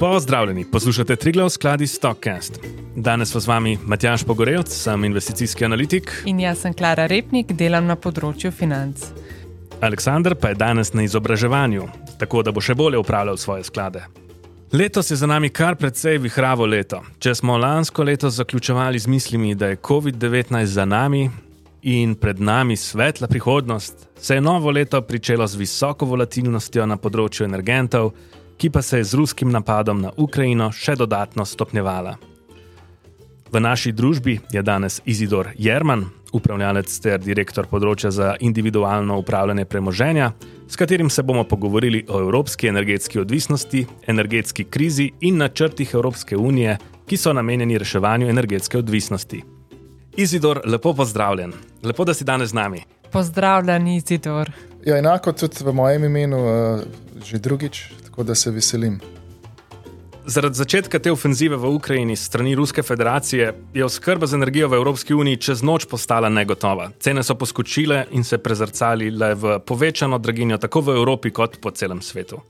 Pozdravljeni, poslušate Triglav skladi Stockcast. Danes pa z vami Matjaš Pogorevc, sem investicijski analitik. In jaz sem Klara Repnik, delam na področju financ. Aleksandr pa je danes na izobraževanju, tako da bo še bolje upravljal svoje sklade. Letos je za nami kar precej vihravo leto. Če smo lansko leto zaključovali z mislimi, da je COVID-19 za nami in pred nami svetla prihodnost, se je novo leto pričelo z visoko volatilnostjo na področju energentov ki pa se je z ruskim napadom na Ukrajino še dodatno stopnjevala. V naši družbi je danes Izidor Jerman, upravljalec ter direktor področja za individualno upravljanje premoženja, s katerim se bomo pogovorili o evropski energetski odvisnosti, energetski krizi in načrtih Evropske unije, ki so namenjeni reševanju energetske odvisnosti. Izidor, lepo pozdravljen, lepo, da si danes z nami. Pozdravljen, Izidor. Ja, enako tudi v mojem imenu, uh, že drugič, tako da se veselim. Zaradi začetka te ofenzive v Ukrajini strani Ruske federacije je oskrba z energijo v Evropski uniji čez noč postala negotova. Cene so poskočile in se prezrcalile v povečano draginjo tako v Evropi kot po celem svetu.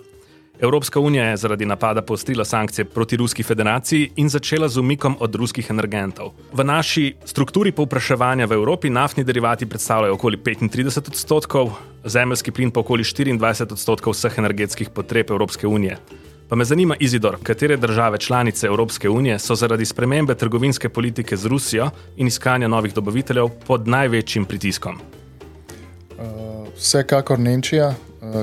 Evropska unija je zaradi napada poostrila sankcije proti Ruski federaciji in začela z umikom od ruskih energentov. V naši strukturi povpraševanja v Evropi naftni derivati predstavljajo okoli 35 odstotkov, zemeljski plin pa okoli 24 odstotkov vseh energetskih potreb Evropske unije. Pa me zanima, Izidor, katere države članice Evropske unije so zaradi spremembe trgovinske politike z Rusijo in iskanja novih dobaviteljev pod največjim pritiskom? Uh, vsekakor Nemčija,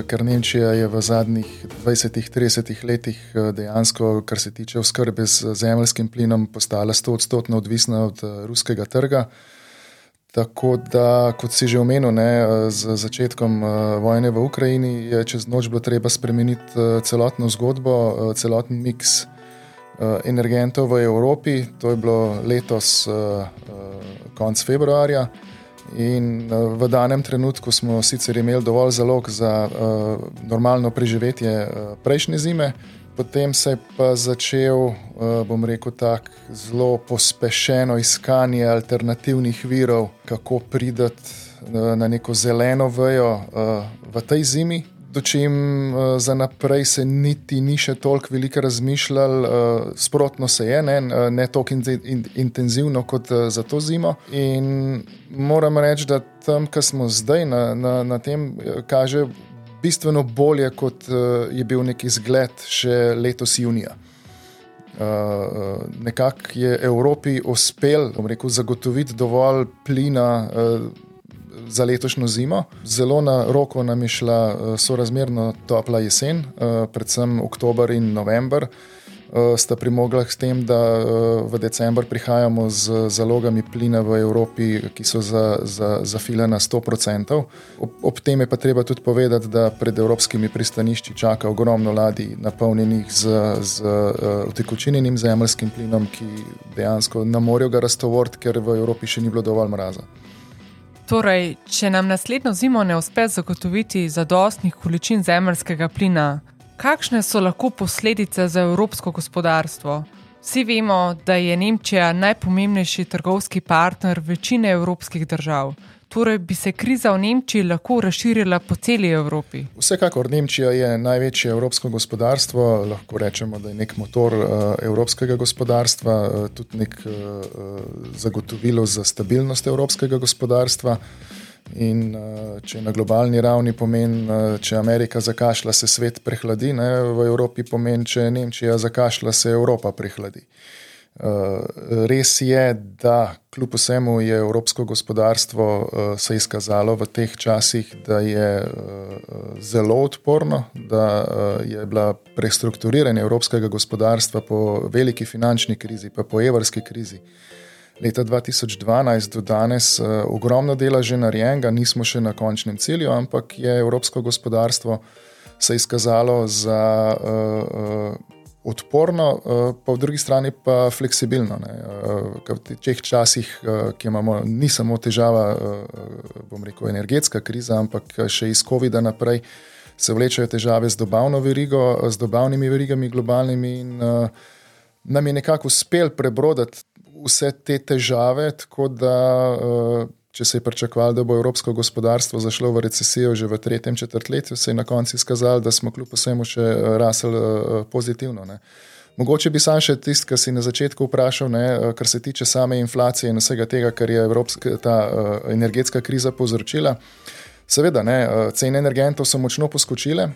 ker Nemčija je v zadnjih 20-30 letih uh, dejansko, kar se tiče oskrbe z zemeljskim plinom, postala 100-odstotno odvisna od uh, ruskega trga. Tako da, kot si že omenil, ne, z začetkom vojne v Ukrajini je čez noč bilo treba spremeniti celotno zgodbo, celoten miks energentov v Evropi. To je bilo letos, konec februarja. In v danem trenutku smo sicer imeli dovolj zalog za normalno preživetje prejšnje zime, Potem se je pa začel, eh, bom rekel, tako zelo pospešeno iskanje alternativnih virov, kako priti eh, na neko zeleno vejo eh, v tej zimi. Dočim za naprej se niti ni še toliko veliko razmišljal, sprotno se je, ne, ne toliko intenzivno kot za to zimo. In moram reči, da tam, kjer smo zdaj, na, na, na tem, kaže bistveno bolje, kot uh, je bil neki zgled še letos junija. Uh, Nekako je Evropi uspel rekel, zagotoviti dovolj plina uh, za letošnjo zimo. Zelo na roko nam je šla uh, sorazmerno topla jesen, uh, predvsem oktober in november. Uh, sta primogla s tem, da v decembr prihajamo z zalogami plina v Evropi, ki so zafile za, za na 100%. Ob, ob tem je pa treba tudi povedati, da pred evropskimi pristanišči čaka ogromno ladij, napolnjenih z, z utekočinjenim zemljskim plinom, ki dejansko ne morejo ga raztovoriti, ker v Evropi še ni bilo dovolj mraza. Torej, če nam naslednjo zimo ne uspe zagotoviti zadostnih količin zemljskega plina, Kakšne so lahko posledice za evropsko gospodarstvo? Vsi vemo, da je Nemčija najpomembnejši trgovski partner večine evropskih držav. Torej bi se kriza v Nemčiji lahko razširila po celi Evropi. Vsekakor Nemčija je največje evropsko gospodarstvo, lahko rečemo, da je nek motor uh, evropskega gospodarstva, uh, tudi nek uh, zagotovilo za stabilnost evropskega gospodarstva. In če na globalni ravni pomeni, če Amerika zakašlja, se svet prehladi, ne? v Evropi pomeni, če Nemčija zakašlja, se Evropa prehladi. Uh, res je, da kljub vsemu je evropsko gospodarstvo uh, se izkazalo v teh časih, da je uh, zelo odporno, da je bila prestrukturiranje evropskega gospodarstva po veliki finančni krizi, pa po evrski krizi. Leta 2012 do danes uh, ogromno dela že narejenega, nismo še na končnem cilju, ampak je evropsko gospodarstvo se izkazalo za odporno, uh, pa v drugi strani pa fleksibilno. Uh, v teh časih, uh, ki imamo, ni samo težava, bom rekel, energetska kriza, ampak še iz COVID-a naprej. Se vlečajo težave z dobavno verigo, z dobavnimi verigami, globalnimi, in nam je nekako uspel prebroditi vse te težave, tako da če se je pričakovalo, da bo evropsko gospodarstvo zašlo v recesijo že v tretjem četrtletju, se je na koncu izkazalo, da smo kljub vsemu še rasli pozitivno. Ne. Mogoče bi sam še tisti, ki si na začetku vprašal, ne, kar se tiče same inflacije in vsega tega, kar je evropska, ta energetska kriza povzročila. Seveda, ne, cene energentov so močno poskočile,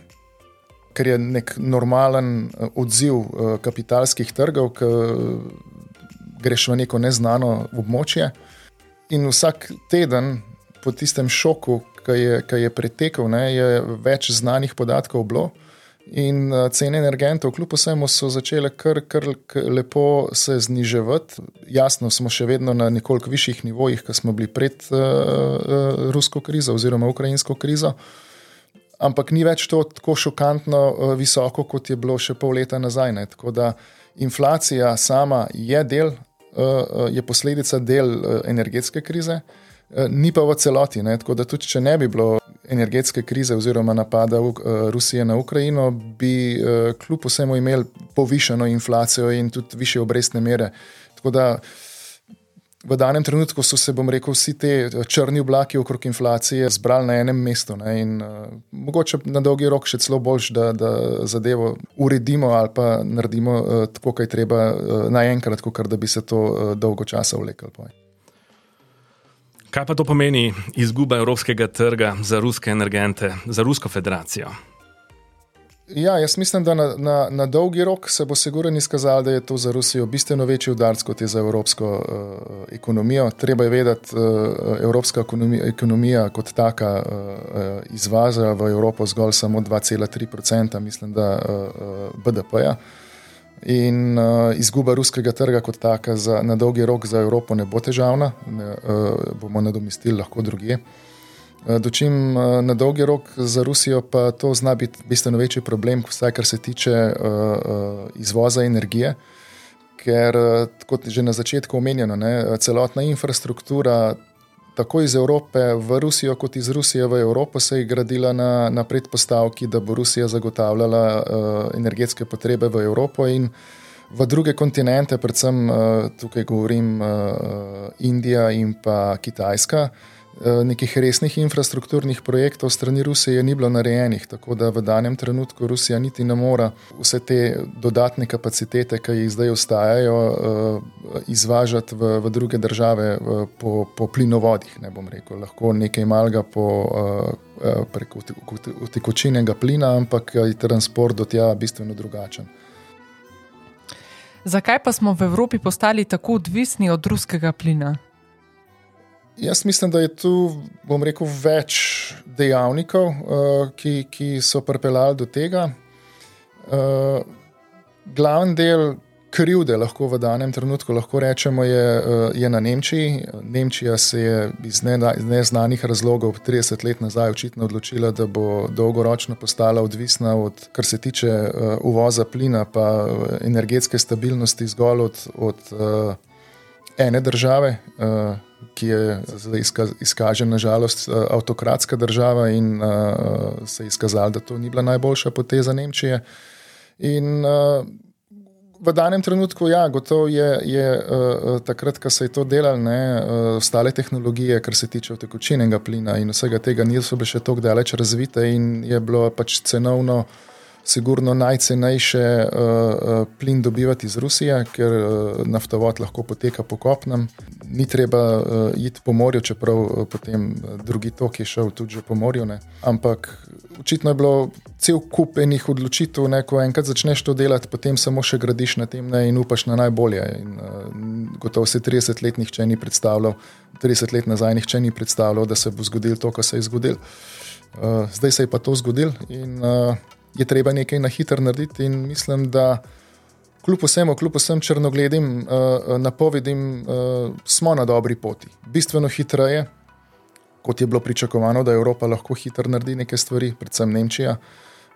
ker je nek normalen odziv kapitalskih trgov, ki greš v neko neznano območje. In vsak teden po tistem šoku, ki je, ki je pretekel, ne, je več znanih podatkov bilo. In uh, cene energentov, kljub vsemu, so začele kar, kar lepo se zniževati. Jasno, smo še vedno na nekoliko višjih nivojih, kot smo bili pred uh, uh, rusko krizo oziroma ukrajinsko krizo. Ampak ni več to tako šokantno uh, visoko, kot je bilo še pol leta nazaj. Ne. Tako da inflacija sama je del je posledica del uh, energetske krize, ni pa v celoti. Ne? Tako da tudi, če ne bi bilo energetske krize oziroma napada Rusije na Ukrajino, bi kljub vsemu imeli povišeno inflacijo in tudi više obrestne mere. Tako da uh, v danem trenutku so se, bom rekel, vsi ti eh, črni oblaki okrog inflacije zbrali na enem mestu. Ne, in, uh, mogoče na dolgi rok še celo boljš, da, da zadevo uredimo ali pa naredimo uh, tako, kaj treba uh, naenkrat, kot da bi se to uh, dolgo časa vlekel. Kaj pa to pomeni izguba evropskega trga za ruske energente, za Rusko federacijo? Ja, jaz mislim, da na, na, na dolgi rok se bo sigurno izkazalo, da je to za Rusijo bistveno večji udarc kot je za evropsko uh, ekonomijo. Treba je vedeti, da uh, evropska ekonomija, ekonomija kot taka uh, izvaža v Evropo zgolj samo 2,3%, mislim, da uh, BDP-ja. In uh, izguba ruskega trga kot taka za, na dolgi rok za Evropo ne bo težavna, ne, uh, bomo nadomestili lahko druge. Uh, Eh, dočim eh, na dolgi rok za Rusijo pa to zna biti bistveno večji problem, vsaj kar se tiče uh, izvoza energije. Ker, kot že na začetku omenjeno, ne, celotna infrastruktura, tako iz Evrope v Rusijo, kot iz Rusije v Evropo, se je gradila na, na predpostavki, da bo Rusija zagotavljala uh, energetske potrebe v Evropo in v druge kontinente, predvsem uh, tukaj govorim uh, Indija in pa Kitajska. Eh, nekih resnih infrastrukturnih projektov strani Rusije ni bilo narejenih, tako da v danem trenutku Rusija niti ne more vse te dodatne kapacitete, ki jih zdaj ostajajo, eh, izvažati v, v druge države po, po plinovodih. Ne bom rekel, lahko nekaj malga po, eh, preko utekočinjenega plina, ampak je transport do tja bistveno drugačen. Zakaj pa smo v Evropi postali tako odvisni od ruskega plina? Jaz mislim, da je tu, bom rekel, več dejavnikov, uh, ki, ki so pripeljali do tega. Uh, Glavni del krivde, lahko v danem trenutku rečemo, je, uh, je na Nemčiji. Nemčija se je iz neznanih razlogov 30 let nazaj očitno odločila, da bo dolgoročno postala odvisna od, kar se tiče uh, uvoza plina, pa energetske stabilnosti zgolj od, od uh, ene države. Uh, ki je zdaj izkaže, nažalost, eh, avtokratska država in uh, se je izkazalo, da to ni bila najboljša poteza Nemčije. In uh, v danem trenutku, ja, gotovo je, je uh, takrat, ko se je to delalo, ne, uh, ostale tehnologije, kar se tiče tekočinega plina in vsega tega, niso bile še tako daleč razvite in je bilo pač cenovno sigurno najcenejše uh, plin dobivati iz Rusije, ker uh, naftovod lahko poteka po kopnem. Ni treba uh, iti po morju, čeprav uh, potem drugi tok je šel tudi po morju. Ne. Ampak očitno je bilo cel kup enih odločitev, ne, ko enkrat začneš to delati, potem samo še gradiš na tem ne, in upaš na najbolje. In, uh, gotovo se 30 let nihče ni predstavljal, 30 let nazaj nihče ni predstavljal, da se bo zgodilo to, kar se je zgodilo. Uh, zdaj se je pa to zgodilo in uh, je treba nekaj na hitro narediti. In mislim, da kljub vsemu, kljub vsem črnogledim uh, napovedim, uh, smo na dobri poti. Bistveno hitreje, kot je bilo pričakovano, da Evropa lahko hitro naredi neke stvari, predvsem Nemčija.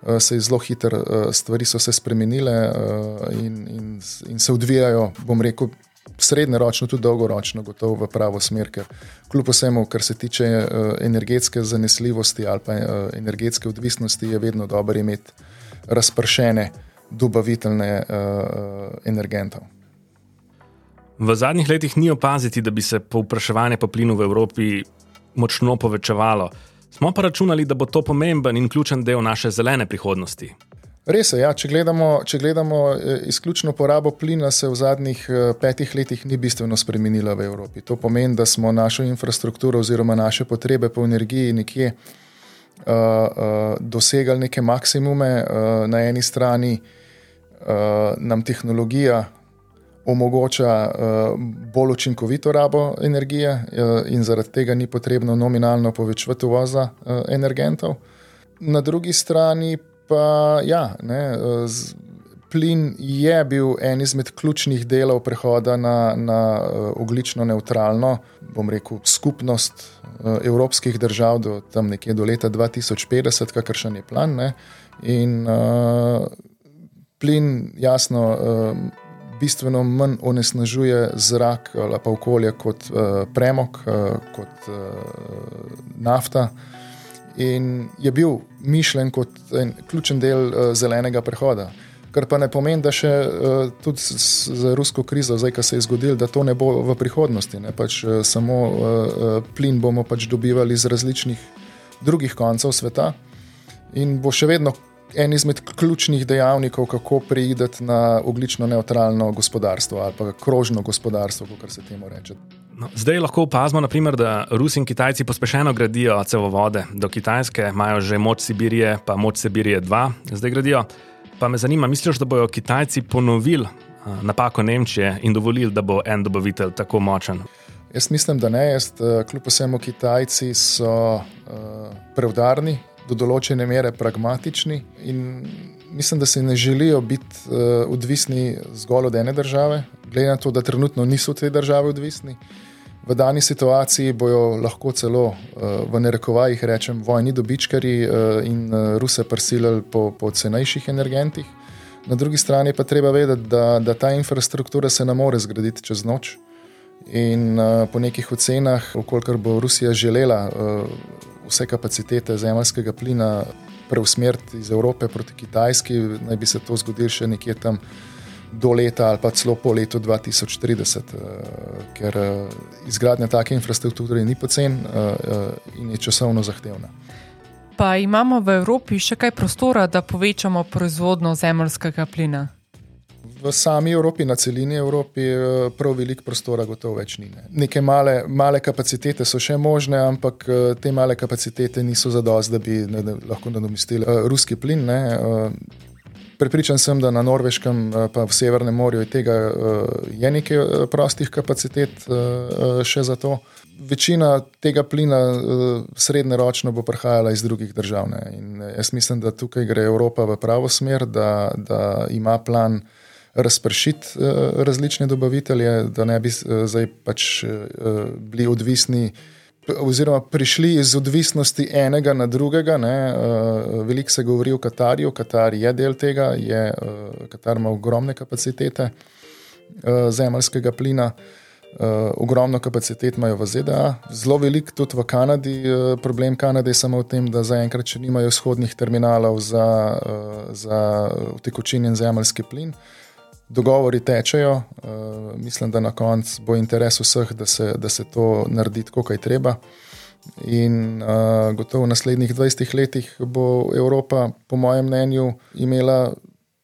Uh, se je zelo hitro, uh, stvari so se spremenile uh, in, in, in se odvijajo, bom rekel, srednjeročno, tudi dolgoročno, gotovo v pravo smer, ker kljub vsemu, kar se tiče uh, energetske zanesljivosti ali pa uh, energetske odvisnosti, je vedno dobro imeti razpršene dobavitelne uh, energentov. V zadnjih letih ni opaziti, da bi se povpraševanje po plinu v Evropi močno povečevalo. Smo pa računali, da bo to pomemben in ključen del naše zelene prihodnosti. Res je, ja, če gledamo, če gledamo eh, izključno porabo plina, se v zadnjih eh, petih letih ni bistveno spremenila v Evropi. To pomeni, da smo našo infrastrukturo oziroma naše potrebe po energiji nekje uh, uh, dosegali neke maksimume. Uh, na eni strani uh, nam tehnologija omogoča uh, bolj učinkovito rabo energije uh, in zaradi tega ni potrebno nominalno povečevati uvoza uh, energentov. Na drugi strani pa ja, ne, z, plin je bil en izmed ključnih delov prehoda na, na oglično neutralno, bom rekel, skupnost evropskih držav do tam nekje do leta 2050, kakršen je plan. Ne, in uh, plin, jasno. Uh, Bistveno manj onesnažuje zrak ali pa okolje kot uh, premog, uh, kot uh, nafta. In je bil mišljen kot en ključen del uh, zelenega prehoda. Kar pa ne pomeni, da še uh, tudi za rusko krizo, zdaj, ki se je zgodil, da to ne bo v prihodnosti. Ne, pač, uh, samo uh, plin bomo pač dobivali iz različnih drugih koncev sveta in bo še vedno en izmed ključnih dejavnikov, kako preideti na oglično neutralno gospodarstvo ali pa krožno gospodarstvo, kot se temu reče. No, zdaj lahko opazimo, naprimer, da Rusi in Kitajci pospešeno gradijo cevovode. Do Kitajske imajo že moč Sibirije, pa moč Sibirije 2, zdaj gradijo. Pa me zanima, misliš, da bodo Kitajci ponovili uh, napako Nemčije in dovolili, da bo en dobavitelj tako močen? Jaz mislim, da ne. Jaz, uh, kljub vsemu, Kitajci so uh, preudarni, do določene mere pragmatični in mislim, da se ne želijo biti uh, odvisni zgolj od ene države, glede na to, da trenutno niso te države odvisni. V dani situaciji bojo lahko celo uh, v nerekovajih rečem vojni dobičkari uh, in uh, Ruse prisilili po, po cenejših energentih. Na drugi strani pa treba vedeti, da, da ta infrastruktura se ne more zgraditi čez noč. In uh, po nekih ocenah, kolikor bo Rusija želela uh, vse kapacitete zemljskega plina preusmeriti iz Evrope proti Kitajski, naj bi se to zgodilo še nekje tam do leta ali pa celo po letu 2030, uh, ker uh, izgradnja take infrastrukture ni pocen uh, in je časovno zahtevna. Pa imamo v Evropi še kaj prostora, da povečamo proizvodno zemljskega plina? v sami Evropi, na celini Evropi, eh, prav veliko prostora gotovo več ni. Ne. Neke male, male kapacitete so še možne, ampak eh, te male kapacitete niso zadost, da bi ne, lahko nadomestili uh, ruski plin. Ne. Uh, Pripričan sem, da na Norveškem, pa v Severnem morju tega je nekaj prostih kapacitet še za to. Večina tega plina srednjeročno bo prihajala iz drugih držav. Ne. In jaz mislim, da tukaj gre Evropa v pravo smer, da, da ima plan razpršiti različne dobavitelje, da ne bi zdaj pač bili odvisni. Oziroma, prišli iz odvisnosti enega na drugega. Uh, veliko se govori o Katarju, Katar je del tega, je, uh, Katar ima ogromne kapacitete uh, zemljskega plina, uh, ogromno kapacitet imajo v ZDA, zelo velik tudi v Kanadi. Uh, problem Kanade je samo v tem, da zaenkrat še nimajo vzhodnih terminalov za, uh, za utekočinjen zemljski plin. Uh, dogovori tečejo. Uh, mislim, da na koncu bo interes vseh, da se, da se to naredi tako, kot je treba. In uh, gotovo v naslednjih 20 letih bo Evropa, po mojem mnenju, imela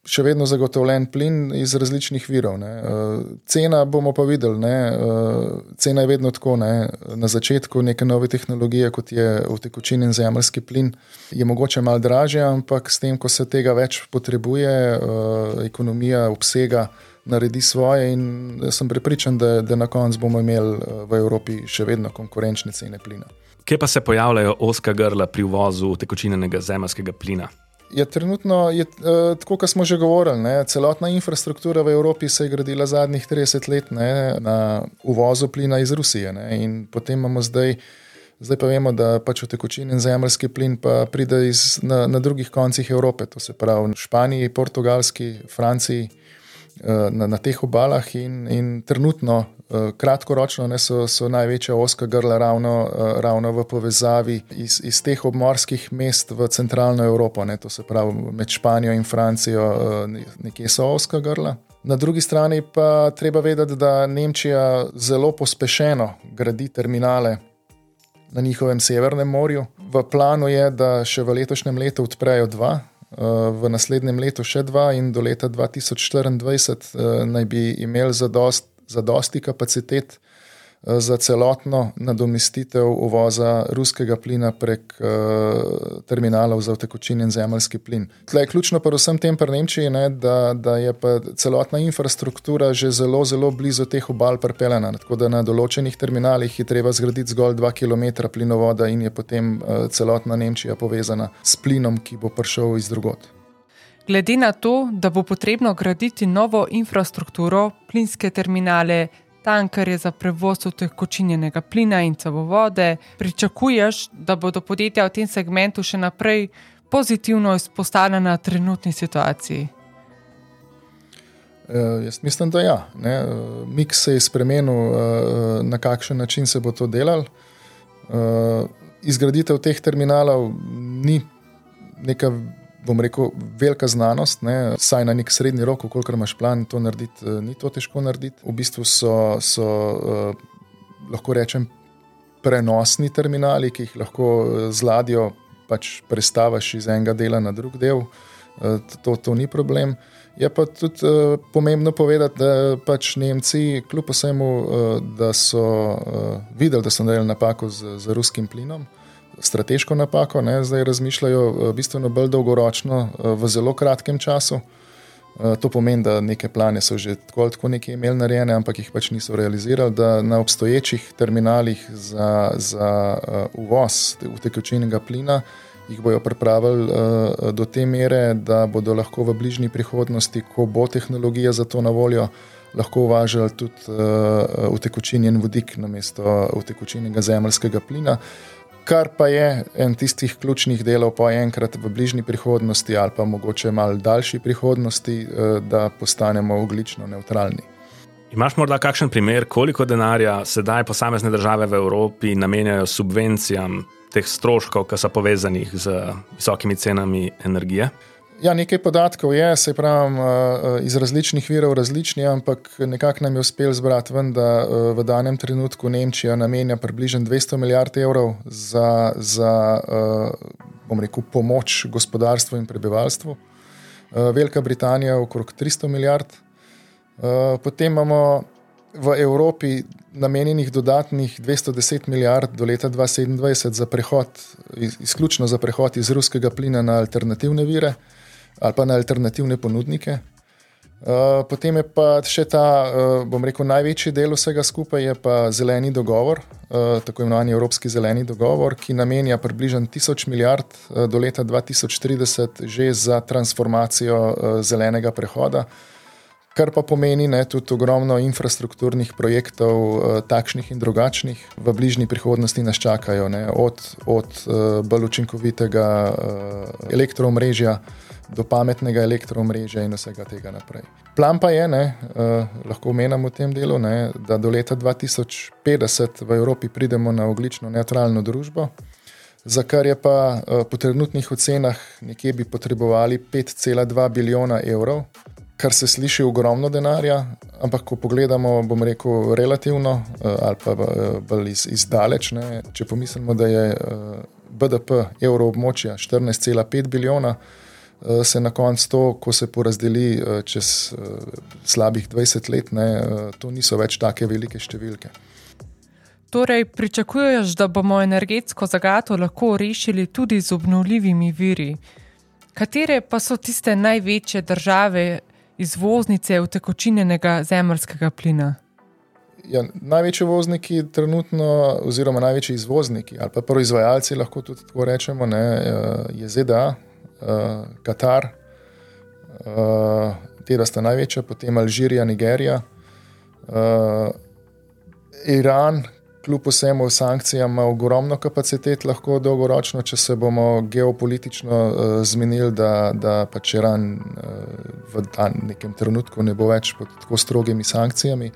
še vedno zagotovljen plin iz različnih virov. Ne. Eh, cena bomo pa videli, ne. Eh, cena je vedno tako. Ne. Na začetku neke nove tehnologije, kot je utekočinjen zemljski plin, je mogoče malo dražje, ampak s tem, ko se tega več potrebuje, eh, ekonomija obsega. Naredi svoje, in sem prepričan, da, da na koncu bomo imeli v Evropi še vedno konkurenčne cene plina. Kje pa se pojavljajo oska grla pri uvozu tekočinjenega zemljskega plina? Je trenutno, je, uh, tako kot smo že govorili, ne, celotna infrastruktura v Evropi se je gradila zadnjih 30 let ne, na uvozu plina iz Rusije. Ne, in potem imamo zdaj, zdaj pa vemo, da pač tekočinen zemljski plin pride iz, na, na drugih koncih Evrope, to se pravi v Španiji, Portugalski, Franciji. Eh, na, na teh obalah, in, in trenutno, uh, kratkoročno, ne, so, so največja oska grla ravno, uh, ravno v povezavi iz, iz teh obmorskih mest v centralno Evropo, ne, to se pravi med Španijo in Francijo, nekje so oska grla. Na drugi strani pa treba vedeti, da Nemčija zelo pospešeno gradi terminale na njihovem severnem morju. V planu je, da še v letošnjem letu odprejo dva, eh, v naslednjem letu še dva, in do leta 2024 eh, naj bi imeli zadosti kapacitet Eh, za celotno nadomestitev uvoza ruskega plina prek uh, terminalov za utekočinjen zemljski plin. Tle je ključno pa vsem tem pri Nemčiji, ne, da, da je pa celotna infrastruktura že zelo, zelo blizu teh obal prepeljana. Tako da na določenih terminalih je treba zgraditi zgolj 2 km plinovoda in je potem uh, celotna Nemčija povezana s plinom, ki bo prišel iz drugot. Glede na to, da bo potrebno graditi novo infrastrukturo, plinske terminale, tankerje za prevoz utekočinjenega plina in cevovode, pričakuješ, da bodo podjetja v tem segmentu še naprej pozitivno izpostavljena trenutni situaciji? Uh, jaz mislim, da ja. Uh, Miks se je spremenil, uh, na kakšen način se bo to delal. Uh, izgraditev teh terminalov ni neka bom rekel, velika znanost, ne, saj na nek srednji rok, koliko imaš plan to narediti, eh, ni to težko narediti. V bistvu so, so uh, lahko rečem, prenosni terminali, ki jih lahko eh, z ladjo pač prestaviš iz enega dela na drug del. Uh, to, to ni problem. Je pa tudi uh, pomembno povedati, da pač Nemci, kljub vsemu, uh, da so uh, videli, da so naredili napako z, z ruskim plinom, strateško napako, ne, zdaj razmišljajo eh, bistveno bolj dolgoročno, eh, v zelo kratkem času. Eh, to pomeni, da neke plane so že tako ali tako nekaj imeli narejene, ampak jih pač niso realizirali, da na obstoječih terminalih za, za uvoz utekočinjenega plina jih bodo pripravili do te mere, da bodo lahko v bližnji prihodnosti, ko bo tehnologija za to na voljo, lahko uvažali tudi utekočinjen vodik namesto utekočinjenega zemljskega plina kar pa je en tistih ključnih delov, pa enkrat v bližnji prihodnosti, ali pa mogoče malo daljši prihodnosti, eh, da postanemo oglično neutralni. Imaš morda kakšen primer, koliko denarja sedaj posamezne države v Evropi namenjajo subvencijam teh stroškov, ki so povezani z visokimi cenami energije? Ja, nekaj podatkov je, se pravi, eh, eh, iz različnih virov, različni, ampak nekako nam je uspelo zbrati ven, da eh, v danem trenutku Nemčija namenja približno 200 milijard evrov za, za rekel, pomoč gospodarstvu in prebivalstvu, Velika Britanija okrog 300 milijard. Potem imamo v Evropi namenjenih dodatnih 210 milijard do leta 2027 za prehod, izključno za prehod iz ruskega plina na alternativne vire ali pa na alternativne ponudnike. Uh, potem je pa še ta, uh, bom rekel, največji del vsega skupaj, je pa zeleni dogovor, uh, tako imenovani Evropski zeleni dogovor, ki namenja približno 1000 milijard uh, do leta 2030 že za transformacijo uh, zelenega prehoda, kar pa pomeni ne, tudi ogromno infrastrukturnih projektov, uh, takšnih in drugačnih, v bližnji prihodnosti nas čakajo, ne, od, od uh, bolj učinkovitega uh, elektroomrežja do pametnega elektromrežja in vsega tega naprej. Plan pa je, ne, uh, lahko omenjamo v tem delu, ne, da do leta 2050 v Evropi pridemo na oglično neutralno družbo, za kar je pa uh, po trenutnih ocenah nekje bi potrebovali 5,2 bilijona evrov. Kar se sliši ogromno denarja, ampak ko pogledamo, bom rekel, relativno ali pa bolj iz, izdaleč, ne, če pomislimo, da je BDP evroobmočja 14,5 bilijona, Eh, se na koncu to, ko se porazdeli eh, čez eh, slabih 20 let, ne, to niso več tako velike številke. Torej, pričakuješ, da bomo energetsko zagato lahko rešili tudi z obnovljivimi viri. Katere pa so tiste največje države izvoznice utekočinjenega zemljskega plina? Ja, največji vozniki trenutno, oziroma največji izvozniki ali pa proizvajalci, lahko tudi tako rečemo, ne, je ZDA, uh, Katar, uh, te da sta največja, potem Alžirija, Nigerija, uh, Iran, kljub vsemu sankcijam, ima ogromno kapacitet, lahko dolgoročno, če se bomo geopolitično uh, zmenili, da, da pač Iran uh, v nekem trenutku ne bo več pod tako strogimi sankcijami.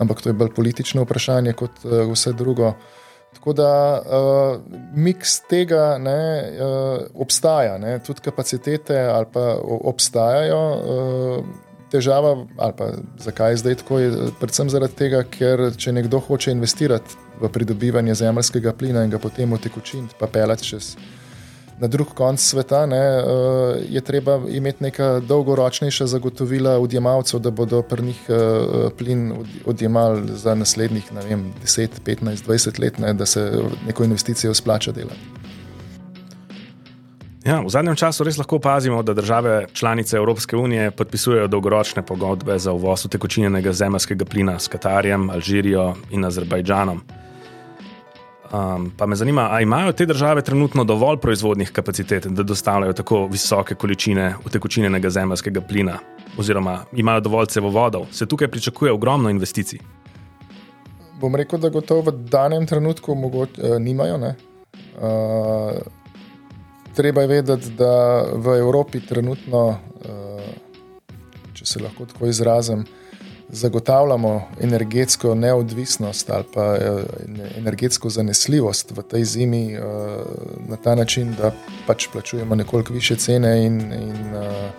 Ampak to je bolj politično vprašanje kot uh, vse drugo. Uh, Tako da uh, miks tega ne, uh, obstaja, ne, tudi kapacitete ali pa obstajajo. Uh, težava, ali pa zakaj je zdaj tako, je predvsem zaradi tega, ker če nekdo hoče investirati v pridobivanje zemljskega plina in ga potem otekočiti, pa pelati čez na drug konec sveta, ne, uh, je treba imeti neka dolgoročnejša zagotovila odjemalcev, da bodo pri njih uh, plin odjemali za naslednjih vem, 10, 15, 20 let, ne, da se neko investicijo splača delati. Ja, v zadnjem času res lahko opazimo, da države članice Evropske unije podpisujejo dolgoročne pogodbe za uvoz utekočinjenega zemljskega plina s Katarjem, Alžirijo in Azerbajdžanom. Um, pa me zanima, ali imajo te države trenutno dovolj proizvodnih kapacitet, da dostavljajo tako visoke količine utekočinjenega zemljskega plina, oziroma imajo dovolj cevovodov, se tukaj pričakuje ogromno investicij. Bom rekel, da gotovo v danem trenutku mogoč, uh, nimajo. Uh, treba je vedeti, da v Evropi trenutno, uh, če se lahko tako izrazim, zagotavljamo energetsko neodvisnost ali pa eh, energetsko zanesljivost v tej zimi eh, na ta način, da pač plačujemo nekoliko više cene in, in eh,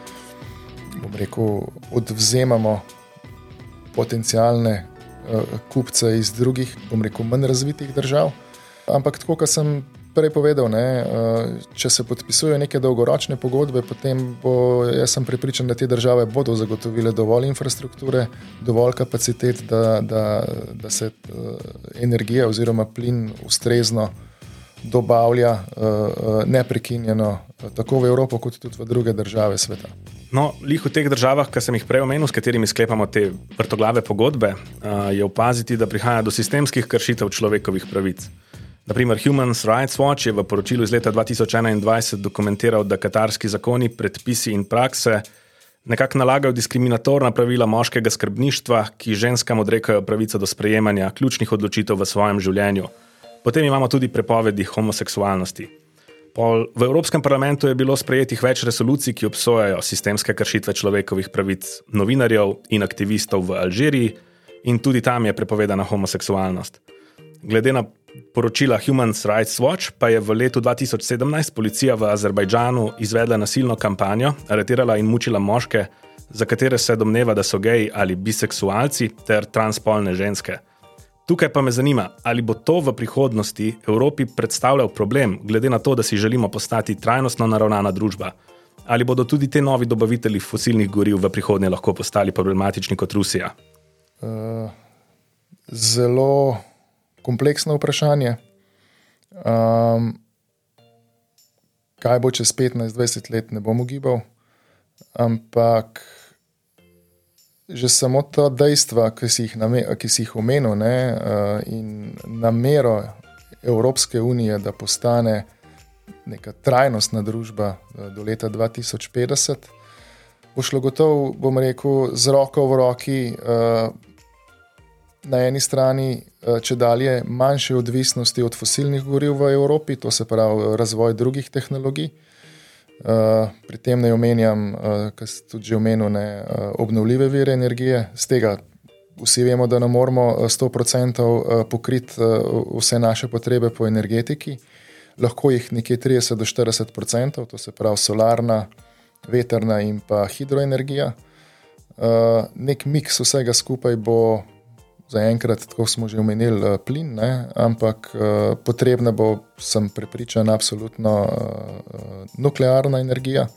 rekel, odvzemamo potencijalne kupce iz drugih, bom rekel, manj razvitih držav. Ampak tako, kot sem prej povedal, ne, eh, če se podpisujejo neke dolgoročne pogodbe, potem bo, jaz sem pripričan, da te države bodo zagotovile dovolj infrastrukture, dovolj kapacitet, da, da, da se eh, energija oziroma plin ustrezno dobavlja eh, neprekinjeno, tako v Evropo, kot tudi v druge države sveta. No, lih v teh državah, ki sem jih prej omenil, s katerimi sklepamo te vrtoglave pogodbe, je opaziti, da prihaja do sistemskih kršitev človekovih pravic. Naprimer, Human Rights Watch je v poročilu iz leta 2021 dokumentiral, da katarski zakoni, predpisi in prakse nekako nalagajo diskriminatorna pravila moškega skrbništva, ki ženskam odrekajo pravico do sprejemanja ključnih odločitev v svojem življenju. Potem imamo tudi prepovedi homoseksualnosti. Pol v Evropskem parlamentu je bilo sprejetih več resolucij, ki obsojajo sistemske kršitve človekovih pravic novinarjev in aktivistov v Alžiriji, in tudi tam je prepovedana homoseksualnost. Glede na poročila Human Rights Watch pa je v letu 2017 policija v Azerbajdžanu izvedla nasilno kampanjo, aretirala in mučila moške, za katere se domneva, da so geji ali biseksualci ter transpolne ženske. Tukaj pa me zanima, ali bo to v prihodnosti Evropi predstavljal problem, glede na to, da si želimo postati trajnostno naravnana družba. Ali bodo tudi te novi dobavitelji fosilnih goriv v prihodnje lahko postali problematični kot Rusija? Uh, zelo kompleksno vprašanje. Um, kaj bo čez 15-20 let, ne bom ugibal, ampak že samo to dejstvo, ki si jih, ki si jih omenil, ne, uh, in namero Evropske unije, da postane neka trajnostna družba uh, do leta 2050, bo šlo gotovo, bom rekel, z roko v roki. Uh, na eni strani eh, če dalje manjše odvisnosti od fosilnih goriv v Evropi, to se pravi razvoj drugih tehnologij. Uh, pri tem ne omenjam, kar ste tudi omenili, obnovljive vire energije. Z tega vsi vemo, da ne moremo 100% uh, pokriti vse naše potrebe po energetiki, lahko jih nekje 30 do 40%, to se pravi solarna, veterna in pa hidroenergija. Uh, nek miks vsega skupaj bo zaenkrat, tako smo že omenili, eh, plin, ne? ampak uh, potrebna bo, sem prepričan, absolutno uh, nuklearna energija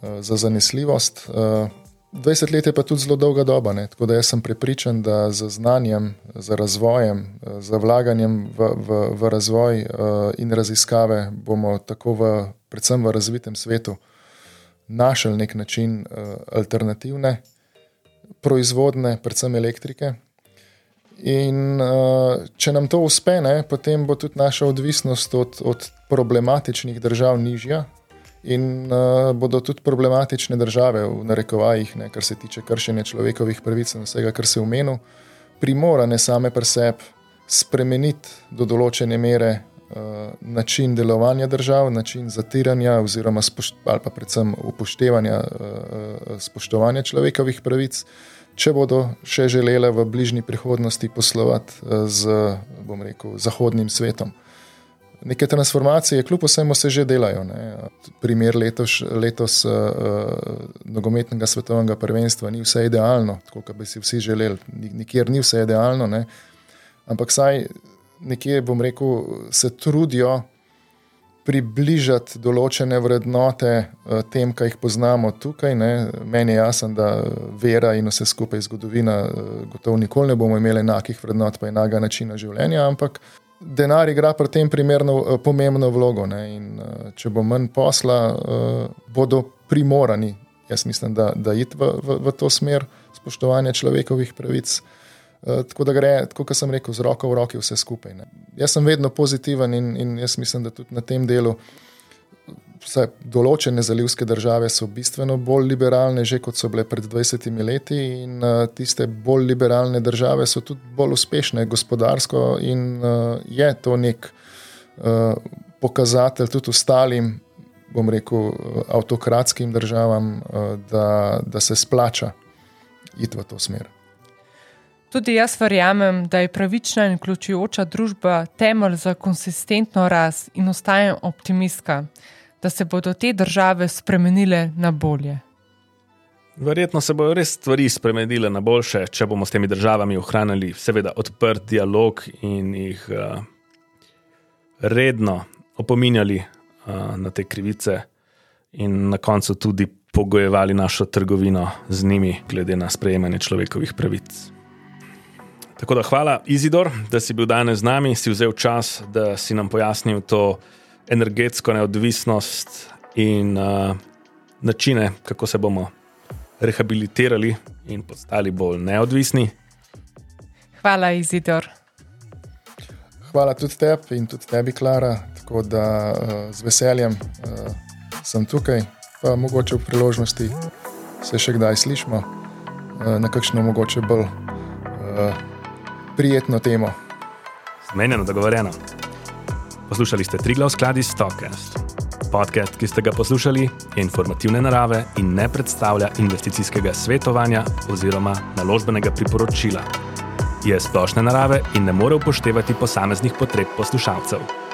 za zanesljivost. Uh, 20 let je pa tudi zelo dolga doba, ne? tako da jaz sem prepričan, da z znanjem, z razvojem, z vlaganjem v, v, v razvoj in raziskave bomo tako v, predvsem v razvitem svetu našli nek način alternativne. Proizvodne, predvsem elektrike, In uh, če nam to uspe, ne, potem bo tudi naša odvisnost od, od problematičnih držav nižja, in uh, bodo tudi problematične države, v narekovajih, ne, kar se tiče kršenja človekovih pravic in vsega, kar se je umenil, primorane same pri sebi spremeniti do določene mere uh, način delovanja držav, način zatiranja, oziroma spošt, ali pa predvsem upoštevanja uh, spoštovanja človekovih pravic če bodo še želele v bližnji prihodnosti poslovati eh, z rekel, zahodnim svetom. neke transformacije, kljub vsemu, se že delajo. Ne. Primer letos, letos uh, nogometnega svetovnega prvenstva ni vse idealno, kot bi si vsi želeli, nikjer ni vse idealno, ne. ampak saj nekje, bom rekel, se trudijo približati določene vrednote uh, tem, kaj jih poznamo tukaj. Ne. Meni je jasno, da vera in vse skupaj zgodovina, uh, gotovo nikoli ne bomo imeli enakih vrednot, pa enakega načina življenja, ampak denar igra pri tem primerno uh, pomembno vlogo. In, uh, če bo manj posla, bodo primorani, jaz mislim, da, da id v, v, v to smer spoštovanja človekovih pravic. Uh, tako da gre, kot sem rekel, z roko v roki vse skupaj. Ne. Jaz sem vedno pozitiven in, in jaz mislim, da tudi na tem delu. Vse določene zalivske države so bistveno bolj liberalne, že kot so bile pred 20 leti, in uh, tiste bolj liberalne države so tudi bolj uspešne gospodarsko, in uh, je to nek uh, pokazatelj tudi ostalim, bom rekel, avtokratskim državam, uh, da, da se splača iti v to smer. Tudi jaz verjamem, da je pravična in vključujoča družba temelj za konsistentno rast in ostajam optimistka, da se bodo te države spremenile na bolje. Verjetno se bodo res stvari spremenile na boljše, če bomo s temi državami ohranili, seveda, odprt dialog in jih uh, redno opominjali uh, na te krivice, in na koncu tudi pogojevali našo trgovino z njimi, glede na sprejemanje človekovih pravic. Tako da hvala, Izidor, da si bil danes z nami, si vzel čas, da si nam pojasnil to energetsko neodvisnost in uh, načine, kako se bomo rehabilitirali in postali bolj neodvisni. Hvala, Izidor. Hvala tudi tebi in tudi tebi, Klara. Tako da uh, z veseljem uh, sem tukaj, pa mogoče v priložnosti se še kdaj slišmo uh, na kakšno mogoče bolj. Uh, prijetno temo. Zmenjeno, dogovorjeno. Poslušali ste Triglav skladi Stockcast. Podcast, ki ste ga poslušali, je informativne narave in ne predstavlja investicijskega svetovanja oziroma naložbenega priporočila. Je splošne narave in ne more upoštevati posameznih potreb poslušalcev.